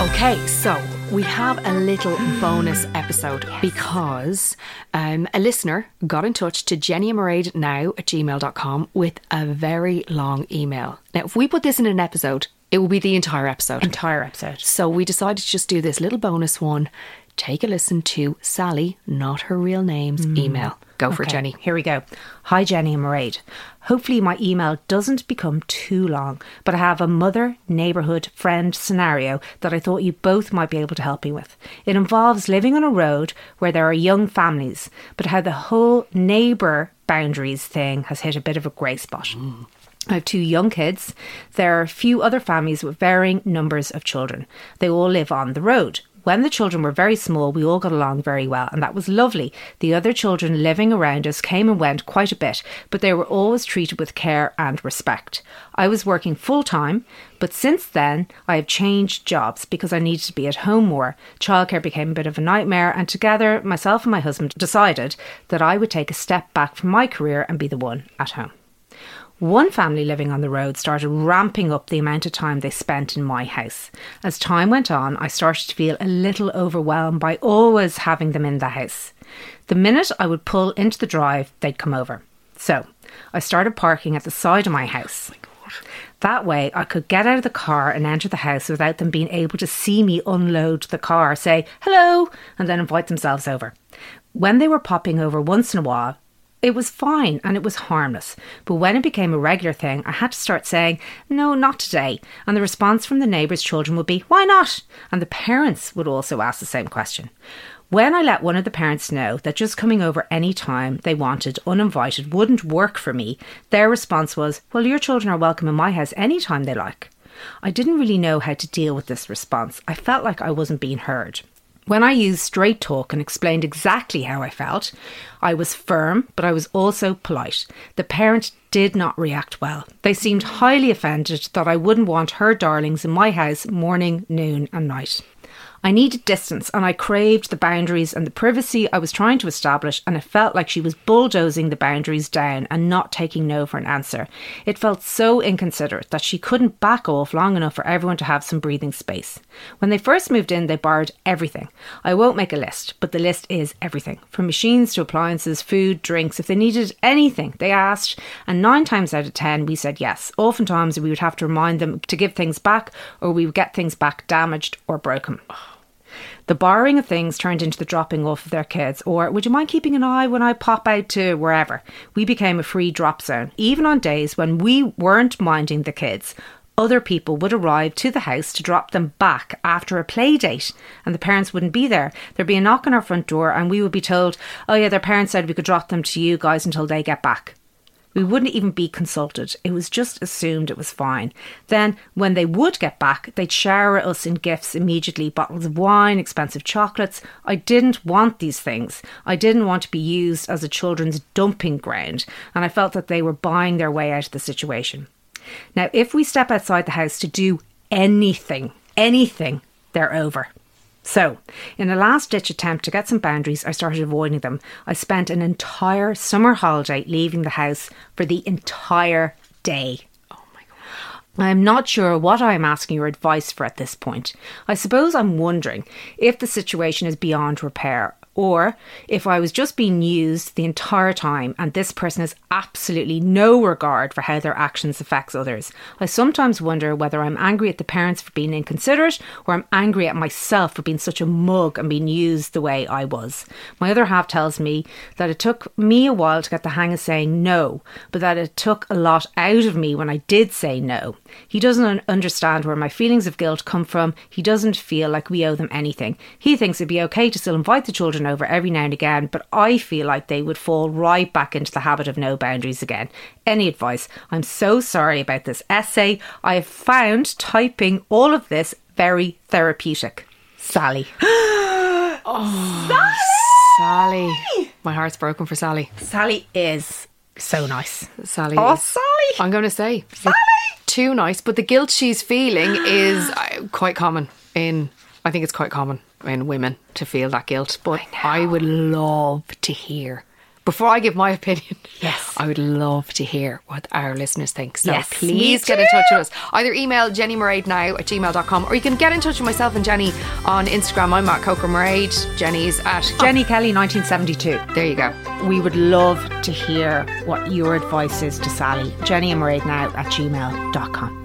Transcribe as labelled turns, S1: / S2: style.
S1: Okay, so we have a little bonus episode because um, a listener got in touch to jennyandmairead now at gmail.com with a very long email. Now, if we put this in an episode, it will be the entire episode.
S2: Entire episode.
S1: So we decided to just do this little bonus one. Take a listen to Sally, not her real name's mm. email. Go for it, Jenny.
S2: Here we go. Hi, Jenny and Mairead. Hopefully, my email doesn't become too long, but I have a mother, neighbourhood, friend scenario that I thought you both might be able to help me with. It involves living on a road where there are young families, but how the whole neighbour boundaries thing has hit a bit of a grey spot. Mm. I have two young kids. There are a few other families with varying numbers of children. They all live on the road. When the children were very small, we all got along very well, and that was lovely. The other children living around us came and went quite a bit, but they were always treated with care and respect. I was working full time, but since then I have changed jobs because I needed to be at home more. Childcare became a bit of a nightmare, and together, myself and my husband decided that I would take a step back from my career and be the one at home. One family living on the road started ramping up the amount of time they spent in my house. As time went on, I started to feel a little overwhelmed by always having them in the house. The minute I would pull into the drive, they'd come over. So I started parking at the side of my house. Oh that way, I could get out of the car and enter the house without them being able to see me unload the car, say hello, and then invite themselves over. When they were popping over once in a while, it was fine and it was harmless. But when it became a regular thing, I had to start saying, no, not today. And the response from the neighbours' children would be, why not? And the parents would also ask the same question. When I let one of the parents know that just coming over any time they wanted uninvited wouldn't work for me, their response was, Well, your children are welcome in my house any time they like. I didn't really know how to deal with this response. I felt like I wasn't being heard. When I used straight talk and explained exactly how I felt, I was firm, but I was also polite. The parent did not react well. They seemed highly offended that I wouldn't want her darlings in my house morning, noon, and night. I needed distance and I craved the boundaries and the privacy I was trying to establish, and it felt like she was bulldozing the boundaries down and not taking no for an answer. It felt so inconsiderate that she couldn't back off long enough for everyone to have some breathing space. When they first moved in, they borrowed everything. I won't make a list, but the list is everything from machines to appliances, food, drinks. If they needed anything, they asked, and nine times out of ten, we said yes. Oftentimes, we would have to remind them to give things back, or we would get things back damaged or broken. The borrowing of things turned into the dropping off of their kids, or would you mind keeping an eye when I pop out to wherever? We became a free drop zone. Even on days when we weren't minding the kids, other people would arrive to the house to drop them back after a play date, and the parents wouldn't be there. There'd be a knock on our front door, and we would be told, Oh, yeah, their parents said we could drop them to you guys until they get back. We wouldn't even be consulted. It was just assumed it was fine. Then, when they would get back, they'd shower us in gifts immediately bottles of wine, expensive chocolates. I didn't want these things. I didn't want to be used as a children's dumping ground, and I felt that they were buying their way out of the situation. Now, if we step outside the house to do anything, anything, they're over. So, in a last ditch attempt to get some boundaries, I started avoiding them. I spent an entire summer holiday leaving the house for the entire day. Oh my God. I am not sure what I am asking your advice for at this point. I suppose I'm wondering if the situation is beyond repair or if I was just being used the entire time and this person has absolutely no regard for how their actions affects others. I sometimes wonder whether I'm angry at the parents for being inconsiderate or I'm angry at myself for being such a mug and being used the way I was. My other half tells me that it took me a while to get the hang of saying no, but that it took a lot out of me when I did say no. He doesn't understand where my feelings of guilt come from. He doesn't feel like we owe them anything. He thinks it'd be okay to still invite the children over every now and again, but I feel like they would fall right back into the habit of no boundaries again. Any advice? I'm so sorry about this essay. I have found typing all of this very therapeutic. Sally.
S1: Sally. Sally! My heart's broken for Sally.
S2: Sally is so nice.
S1: Sally.
S2: Oh,
S1: is-
S2: Sally!
S1: I'm going to say Sally. Too nice, but the guilt she's feeling is uh, quite common in. I think it's quite common in women to feel that guilt. But I, would love to hear before I give my opinion,
S2: Yes.
S1: I would love to hear what our listeners think. So
S2: Yes,
S1: please get in touch with us. Either email Jenny Mairead now at gmail.com or you can get in touch with myself and Jenny on Instagram. I'm at Coco Mairead. Jenny's at
S2: Jenny Kelly, 1972.
S1: There you go.
S2: We would love to hear what your advice is to Sally. Jenny and Mairead now at gmail.com.